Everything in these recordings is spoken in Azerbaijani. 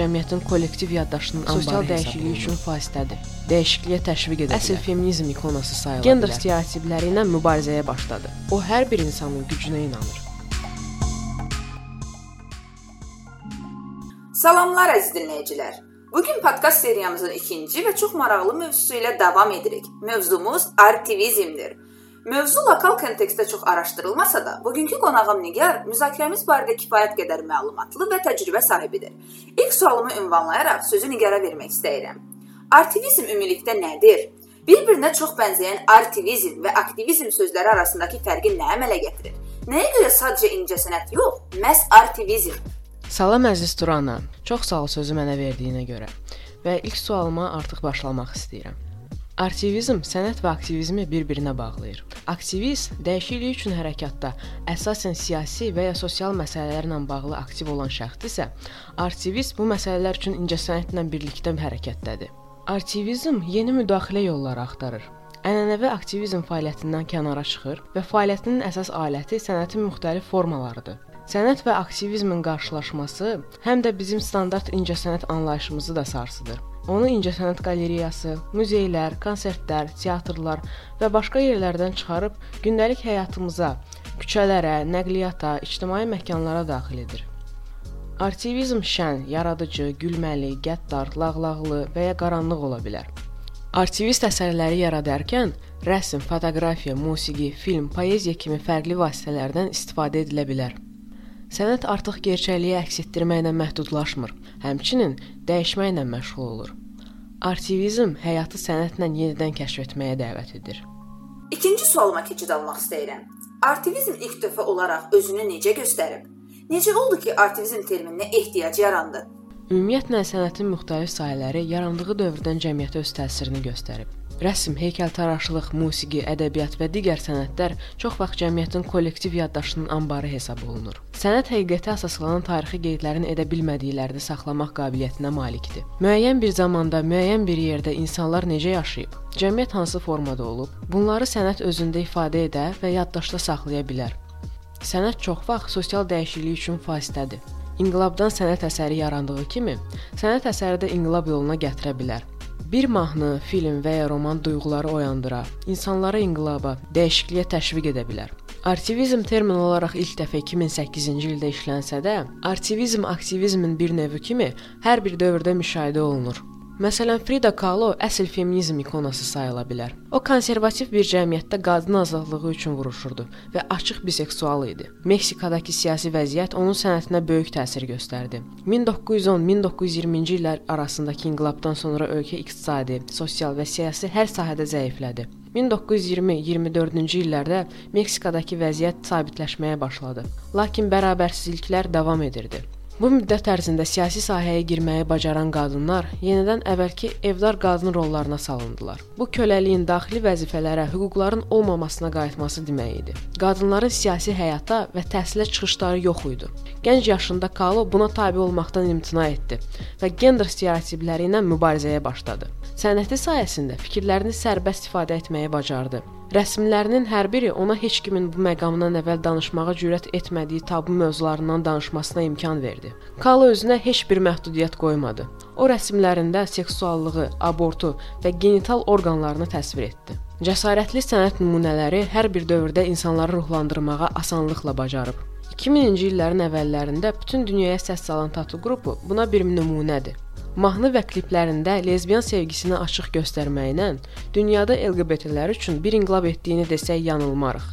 cəmiyyətin kollektiv yaddaşının sosial dəyişikliyi üçün vasitədir. Dəyişikliyə təşviq edə Əsl feminizm ikonası sayıla bilər. Gender stereotipləri ilə mübarizəyə başladı. O hər bir insanın gücünə inanır. Salamlar əziz dinləyicilər. Bu gün podkast seriyamızın ikinci və çox maraqlı mövzusu ilə davam edirik. Mövzumuz aktivizmdir. Mövzu lokal kontekstdə çox araşdırılmasa da, bugünkü qonağım Nigar müzakirəmiz barədə kifayət qədər məlumatlı və təcrübə sahibidir. İlk sualımı ünvanlayaraq sözü Nigara vermək istəyirəm. Aktivizm ümumilikdə nədir? Bir-birinə çox bənzəyən aktivizm və aktivizm sözləri arasındakı fərqi nə əmələ gətirir? Nəyə görə sadəcə incəsənət yox, məhz aktivizm? Salam əziz Turana. Çox sağ ol sözü mənə verdiyinə görə. Və ilk sualıma artıq başlamaq istəyirəm. Aktivizm sənət və aktivizmi bir-birinə bağlayır. Aktivist dəyişiklik üçün hərəkətdə əsasən siyasi və ya sosial məsələlərlə bağlı aktiv olan şəxsdirsə, aktivist bu məsələlər üçün incəsənətlə birlikdə hərəkətdədir. Aktivizm yeni müdaxilə yolları axtarır. Ənənəvi aktivizm fəaliyyətindən kənara çıxır və fəaliyyətinin əsas aləti sənətin müxtəlif formalarıdır. Sənət və aktivizmin qarşılaşması həm də bizim standart incəsənət anlayışımızı da sarsıdır. Onu incəsənət qalereyası, muzeylər, konsertlər, teatrlar və başqa yerlərdən çıxarıb gündəlik həyatımıza, küçələrə, nəqliyyata, ictimai məkanlara daxil edir. Aktivizm şən, yaradıcı, gülməli, qəddar, lağlağlı və ya qaranlıq ola bilər. Aktivist əsərləri yaradarkən rəsm, fotoqrafiya, musiqi, film, poeziya kimi fərqli vasitələrdən istifadə edilə bilər. Sənət artıq gerçəkliyi əks etdirməklə məhdudlaşmır, həmçinin dəyişməklə məşğul olur. Aktivizm həyatı sənətlə yenidən kəşf etməyə dəvət edir. İkinci sualıma keçid almaq istəyirəm. Aktivizm ilk dəfə olaraq özünü necə göstərib? Necə oldu ki, aktivizm termininə ehtiyac yarandı? Ümumiyyətlə sənətin müxtəlif sahələri yarandığı dövrdən cəmiyyətə öz təsirini göstərib. Rəsm, heykəltaraşlıq, musiqi, ədəbiyyat və digər sənətlər çox vaxt cəmiyyətin kollektiv yaddaşının anbarı hesab olunur. Sənət həqiqətə əsaslanan tarixi qeydlərin edə bilmədiklərini saxlamaq qabiliyyətinə malikdir. Müəyyən bir zamanda, müəyyən bir yerdə insanlar necə yaşayıb, cəmiyyət hansı formada olub, bunları sənət özündə ifadə edə və yaddaşda saxlaya bilər. Sənət çox vaxt sosial dəyişiklik üçün vasitədir. İnqilabdan sənət əsəri yarandığı kimi, sənət əsəri də inqilab yoluna gətirə bilər. Bir mahnı, film və ya roman duyğuları oyandıra, insanları inqilaba, dəyişikliyə təşviq edə bilər. Aktivizm termin olaraq ilk dəfə 2008-ci ildə işlənsə də, aktivizm aktivizmin bir növü kimi hər bir dövrdə müşahidə olunur. Məsələn, Frida Kahlo əsl feminizm ikonası sayıla bilər. O konservativ bir cəmiyyətdə qadın azadlığı üçün vuruşurdu və açıq biseksual idi. Meksikadakı siyasi vəziyyət onun sənətinə böyük təsir göstərdi. 1910-1920-ci illər arasındakı inqilabdan sonra ölkə iqtisadi, sosial və siyasi hər sahədə zəiflədi. 1920-24-cü illərdə Meksikadakı vəziyyət sabitləşməyə başladı. Lakin bərabərsizliklər davam edirdi. Bu müddət ərzində siyasi sahəyə girməyi bacaran qadınlar yenidən əvvəlki evdar qadın rollarına salındılar. Bu köləliyin daxili vəzifələrə, hüquqların olmamasına qayıtması demək idi. Qadınların siyasi həyata və təhsilə çıxışları yox idi. Gənc yaşında Kalo buna tabe olmaqdan imtina etdi və gender stereotipləri ilə mübarizəyə başladı. Sənəti sayəsində fikirlərini sərbəst ifadə etməyi bacardı. Rəsmlərinin hər biri ona heç kimin bu məqamdan əvvəl danışmağa cürət etmədiyi tabu mövzularından danışmasına imkan verdi. Kalo özünə heç bir məhdudiyyət qoymadı. O rəsmlərində seksuallığı, abortu və genital orqanlarını təsvir etdi. Cəsarətli sənət nümunələri hər bir dövrdə insanları ruhlandırmağa asanlıqla bacarıb. 2000-ci illərin əvvəllərində bütün dünyaya səs salan Tatu qrupu buna bir nümunədir. Mahnı və kliplərində lezbiyan sevgisini açıq göstərməklə dünyada LGBT-lər üçün bir inqilab etdiyini desək yanılmarıq.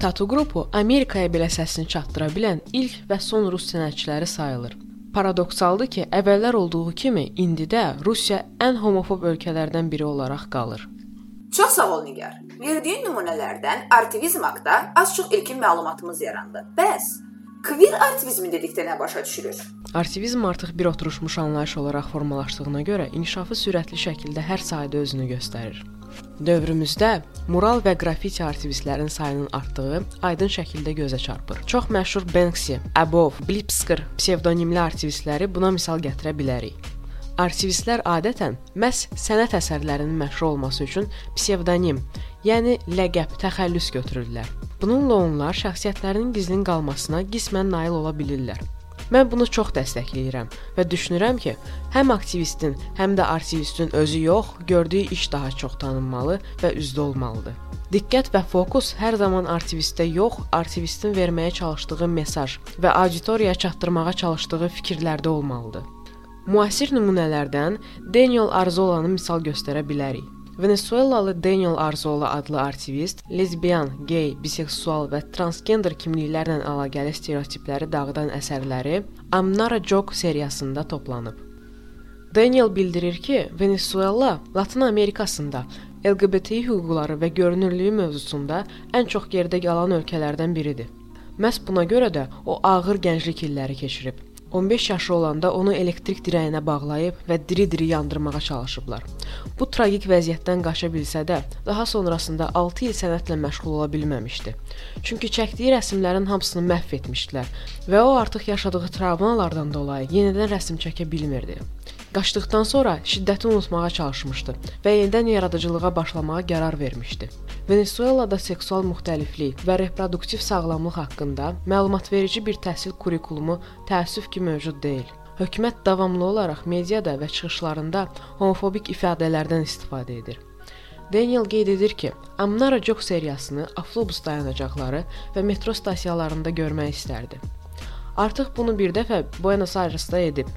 Tatu qrupu Amerikaya belə səsini çatdıra bilən ilk və son rus sənətçiləri sayılır. Paradoksaldır ki, əvvəllər olduğu kimi indi də Rusiya ən homofob ölkələrdən biri olaraq qalır. Çox sağ ol Nigar. Verdiyin nümunələrdən aktivizm haqqında az-çox ilkin məlumatımız yarandı. Bəs Kvir aktivizmi dedikdə nə başa düşülür? Aktivizm artıq bir oturmuş anlayış olaraq formalaşdığına görə inkişafı sürətli şəkildə hər sahədə özünü göstərir. Dövrümüzdə mural və qrafiti aktivistlərin sayının artdığı aydın şəkildə gözə çarpır. Çox məşhur Banksy, Abov, Blipsker psevdonimli aktivistləri buna misal gətirə bilərik. Aktivistlər adətən məhz sənət əsərlərinin məşhur olması üçün psevdonim, yəni ləqəb, təxəllüs götürürlər. Bununla onlar şəxsiyyətlərinin gizlin qalmasına qismən nail ola bilirlər. Mən bunu çox dəstəkləyirəm və düşünürəm ki, həm aktivistin, həm də artivistin özü yox, gördüyü iş daha çox tanınmalı və üzdə olmalıdır. Diqqət və fokus hər zaman artivistdə yox, artivistin verməyə çalışdığı mesaj və auditoriyaya çatdırmağa çalışdığı fikirlərdə olmalıdır. Müasir nümunələrdən Daniel Arzolanı misal göstərə bilərik. Venesuelalı Daniel Arzola adlı aktivist lesbiyan, gey, biseksual və transgender kimliklərlə əlaqəli stereotipləri dağıdan əsərləri Amnara Joke seriyasında toplanıb. Daniel bildirir ki, Venesuela Latın Amerikasında LGBT hüquqları və görünürlüyü mövzusunda ən çox geridə qalan ölkələrdən biridir. Məhz buna görə də o ağır gənclik illəri keçirib. 15 yaşı olanda onu elektrik dirəyinə bağlayıb və diri-diri yandırmağa çalışıblar. Bu tragik vəziyyətdən qaça bilsə də, daha sonrasında 6 il sənətlə məşğul ola bilməmişdi. Çünki çəkdiyi rəsmlərin hamısını məhv etmişdilər və o artıq yaşadığı travmalardan dolayı yenidən rəsm çəkə bilmirdi. Qaçdıqdan sonra şiddəti unutmağa çalışmışdı və yenidən yaradıcılığa başlamağa qərar vermişdi. Venesuelada seksual müxtəliflik və reproduktiv sağlamlıq haqqında məlumatverici bir təhsil kurikulumu təəssüf ki mövcud deyil. Hökumət davamlı olaraq mediada və çıxışlarında homofobik ifadələrdən istifadə edir. Daniel qeyd edir ki, Amnara Joke seriyasını avtobus dayanacaqları və metro stansiyalarında görmək istərdi. Artıq bunu bir dəfə Buenos Airesdə edib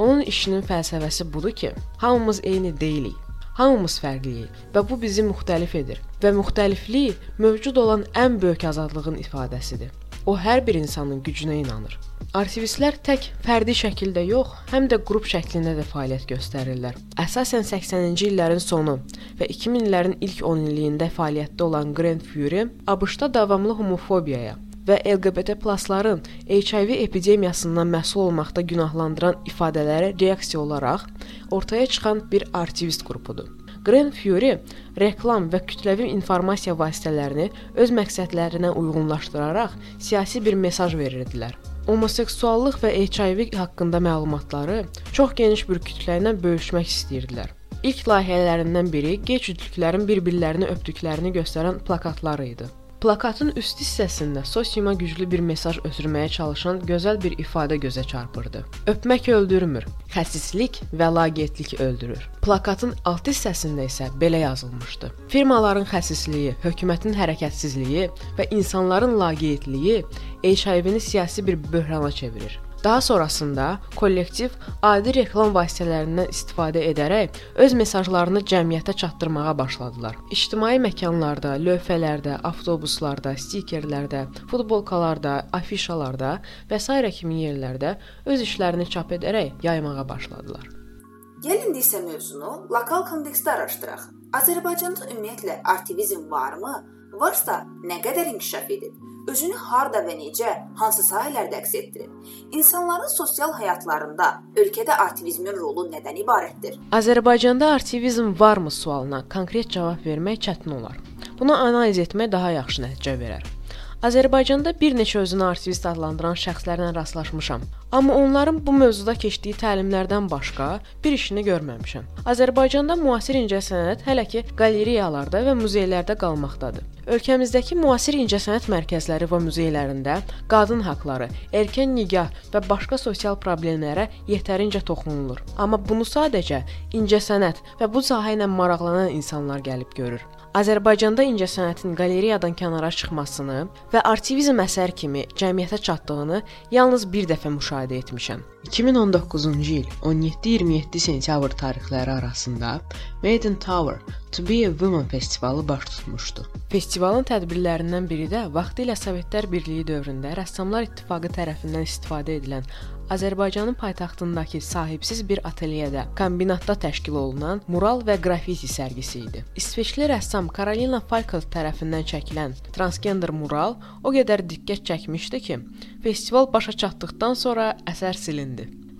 Onun işinin fəlsəfəsi budur ki, hamımız eyni deyilik. Hamımız fərqliyik və bu bizi müxtəlif edir və müxtəliflik mövcud olan ən böyük azadlığın ifadəsidir. O hər bir insanın gücünə inanır. Aktivistlər tək fərdi şəkildə yox, həm də qrup şəklində də fəaliyyət göstərirlər. Əsasən 80-ci illərin sonu və 2000-lərin ilk 10 illiyində fəaliyyətdə olan Grand Fury ABŞ-da davamlı homofobiyaya, və LGBT+-ların HIV epidemiyasından məhsul olmaqda günahlandıran ifadələrə reaksiya olaraq ortaya çıxan bir aktivist qrupudur. Grand Fury reklam və kütləvi informasiya vasitələrini öz məqsədlərinə uyğunlaşdıraraq siyasi bir mesaj verirdilər. Homoseksuallıq və HIV haqqında məlumatları çox geniş bir kütlə ilə bölüşmək istəyirdilər. İlk layihələrindən biri gey cütlüklərin bir-birlərini öpdüklərini göstərən plakatlar idi. Plakatın üst hissəsində sosiuma güclü bir mesaj ötürməyə çalışan gözəl bir ifadə gözə çarpırdı. Öpmək öldürmür, xəsislik və laqeydlik öldürür. Plakatın alt hissəsində isə belə yazılmışdı: Firmaların xəsisliyi, hökumətin hərəkətsizliyi və insanların laqeydliyi HIV-ni siyasi bir böhrana çevirir. Daha sonrasında kollektiv adi reklam vasitələrindən istifadə edərək öz mesajlarını cəmiyyətə çatdırmağa başladılar. İctimai məkanlarda, lövhələrdə, avtobuslarda, stikerlərdə, futbolkalarda, afişalarda və s. kimi yerlərdə öz işlərini çap edərək yaymağa başladılar. Gəlin isə mövzunu lokal kontekstdə araşdıraq. Azərbaycanda ümumiyyətlə aktivizm varmı? Varsa, nə qədər inkişaf edib? Özünü harda və necə, hansı sahələrdə əks etdirib? İnsanların sosial həyatlarında ölkədə aktivizmin rolu nədən ibarətdir? Azərbaycanda aktivizm varmı sualına konkret cavab vermək çətin olar. Bunu analiz etmək daha yaxşı nəticə verər. Azərbaycanda bir neçə özünü aktivist adlandıran şəxslərlə rastlaşmışam. Amma onların bu mövzuda keçdiyi təlimlərdən başqa bir işini görməmişəm. Azərbaycanda müasir incəsənət hələ ki qaleriyalarda və muzeylərdə qalmaqdadır. Ölkəmizdəki müasir incəsənət mərkəzləri və muzeylərində qadın haqqları, erkən nikah və başqa sosial problemlərə yetərincə toxunulur. Amma bunu sadəcə incəsənət və bu sahə ilə maraqlanan insanlar gəlib görür. Azərbaycanda incəsənətin qaleriyadan kənara çıxmasını və artivizm əsər kimi cəmiyyətə çatdığını yalnız bir dəfə müşahidə etmişəm. 2019-cu il 17-27 sentyabr tarixləri arasında Made in Tower To Be a Woman festivalı baş tutmuşdu. Festivalın tədbirlərindən biri də vaxtilə Sovetlər Birliyi dövründə Rəssamlar İttifaqı tərəfindən istifadə edilən Azərbaycanın paytaxtındakı sahibsiz bir atelyedə, kombinatda təşkil olunan mural və qrafiti sərgisi idi. İsveçli rəssam Karolina Falkov tərəfindən çəkilən transgender mural o qədər diqqət çəkmişdi ki, festival başa çatdıqdan sonra əsər silindi.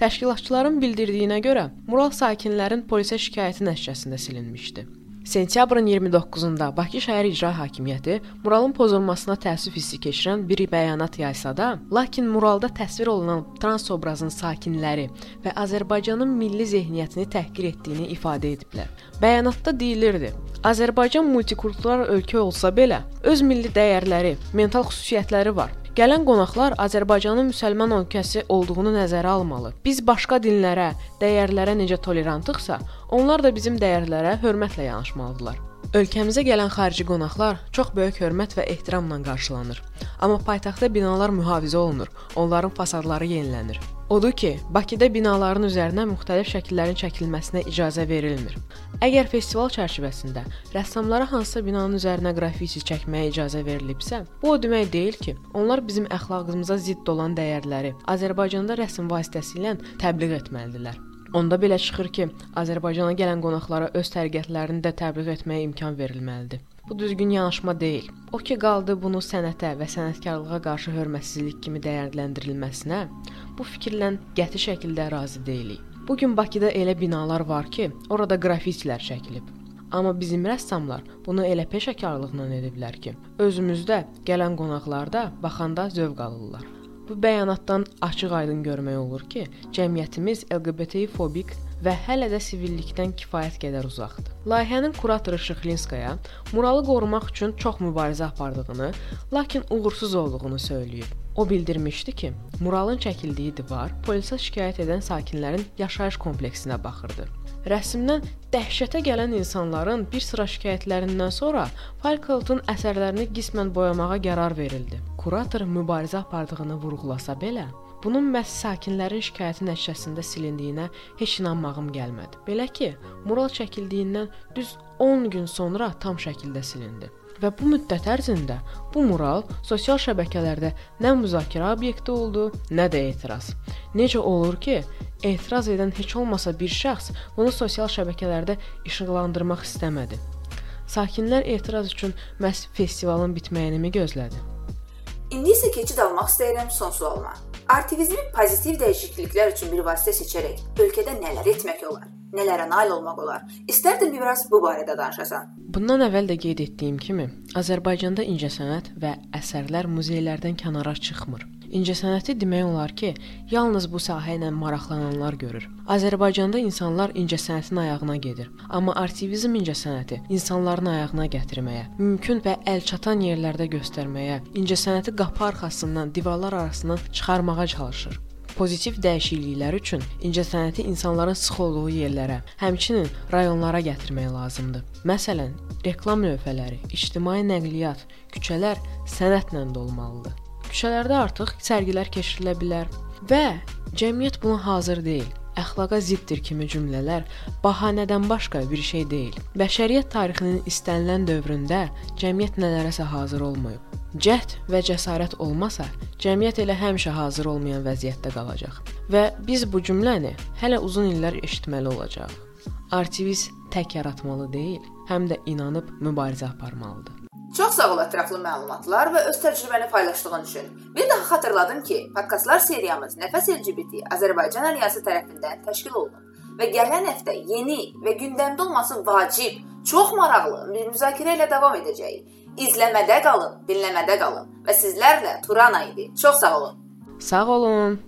Təşkilatçıların bildirdiyinə görə, mural sakinlərin polisə şikayəti nəticəsində silinmişdi. Sentyabrın 29-da Bakı şəhər icra hakimiyyəti muralın pozulmasına təəssüf hissi keçirən bir bəyanat yaysa da, lakin muralda təsvir olunan trans obrazın sakinləri və Azərbaycanın milli zehniyyətini təhqir etdiyini ifadə ediblər. Bəyanatda deyilirdi: Azərbaycan multikultural ölkə olsa belə, öz milli dəyərləri, mental xüsusiyyətləri var. Gələn qonaqlar Azərbaycanın müsəlman ölkəsi olduğunu nəzərə almalı. Biz başqa dinlərə, dəyərlərə necə tolerantıqsa, onlar da bizim dəyərlərə hörmətlə yanaşmalıdırlar. Ölkəmizə gələn xarici qonaqlar çox böyük hörmət və ehtiramla qarşılanır. Amma paytaxtda binalar mühafizə olunur, onların fasadları yenilənir. Odur ki, Bakıda binaların üzərinə müxtəlif şəkillərin çəkilməsinə icazə verilmir. Əgər festival çərçivəsində rəssamlara hansısa binanın üzərinə qrafiti çəkməyə icazə verilibsə, bu o demək deyil ki, onlar bizim əxlaqımıza zidd olan dəyərləri Azərbaycanda rəsm vasitəsilə təbliğ etməlidirlər. Onda belə çıxır ki, Azərbaycana gələn qonaqlara öz təriqətlərini də təbliğ etməyə imkan verilməlidir. Bu düzgün yanaşma deyil. O ki qaldı bunu sənətə və sənətkarlığa qarşı hörmətsizlik kimi dəyərləndirilməsinə, bu fikirlə qəti şəkildə razı deyilik. Bu gün Bakıda elə binalar var ki, orada qrafitilər çəkilib. Amma bizim rəssamlar bunu elə peşəkarlıqla ediblər ki, özümüzdə gələn qonaqlarda baxanda zövq alırlar. Bu bəyanatdan açıq-aydın görmək olur ki, cəmiyyətimiz LGBT fobik və hələ də sivillikdən kifayət qədər uzaqdır. Layihənin kuratoru Şıxlinskaya muralı qorumaq üçün çox mübarizə apardığını, lakin uğursuz olduğunu söyləyib. O bildirmişdi ki, muralın çəkildiyi divar polisə şikayət edən sakinlərin yaşayış kompleksinə baxırdı. Rəsmdən dəhşətə gələn insanların bir sıra şikayətlərindən sonra Falkotun əsərlərini qismən boyamağa qərar verildi. Kurator mübarizə apardığını vurğulasa belə, bunun məhz sakinlərin şikayəti nəticəsində silindiyinə heç inanmağım gəlmədi. Belə ki, mural çəkildiyindən düz 10 gün sonra tam şəkildə silindi. Və bu müddət ərzində bu mural sosial şəbəkələrdə nə müzakirə obyekti oldu, nə də etiraz. Necə olur ki, etiraz edən heç olmasa bir şəxs bunu sosial şəbəkələrdə işıqlandırmaq istəmədi. Sakinlər etiraz üçün məhz festivalın bitməyini gözlədi. İndi isə keçid almaq istəyirəm son sualıma. Artivizmin pozitiv dəyişikliklər üçün bir vasitə seçərək ölkədə nələr etmək olar? Nələrə nail olmaq olar? İstərdim biraz bu barədə danışasan. Bundan əvvəl də qeyd etdiyim kimi, Azərbaycanda incəsənət və əsərlər muzeylərdən kənara çıxmır. İncəsənəti demək olar ki, yalnız bu sahə ilə maraqlananlar görür. Azərbaycanda insanlar incəsənətin ayağına gedir, amma artivizm incəsənəti insanların ayağına gətirməyə, mümkün və əlçatan yerlərdə göstərməyə, incəsənəti qapı arxasından, divarlar arasından çıxarmağa çalışır. Pozitiv dəyişikliklər üçün incəsənəti insanların sıx olduğu yerlərə, həmçinin rayonlara gətirmək lazımdır. Məsələn, reklam lövhələri, ictimai nəqliyyat, küçələr sənətlə dolmalıdır. Küçələrdə artıq sərgilər keçirilə bilər və cəmiyyət buna hazır deyil. Əxlaqa ziddir kimi cümlələr bahanədən başqa bir şey deyil. Bəşəriyyət tarixinin istənilən dövründə cəmiyyət nələrəsə hazır olmayıb. Cəhd və cəsarət olmasa, cəmiyyət elə həmişə hazır olmayan vəziyyətdə qalacaq və biz bu cümləni hələ uzun illər eşitməli olacağıq. Artivist tək yaratmalı deyil, həm də inanıb mübarizə aparmalıdır. Çox sağ ol ətraflı məlumatlar və öz təcrübəni paylaşdığın üçün. Bir daha xatırladım ki, podkastlar seriyamız Nəfəs LGBT Azərbaycan Alyansı tərəfindən təşkil olunub və gələn həftə yeni və gündəmdə olması vacib, çox maraqlı bir müzakirə ilə davam edəcəyik. İzləmədə qalın, dinləmədə qalın və sizlərlə Turana idi. Çox sağ olun. Sağ olun.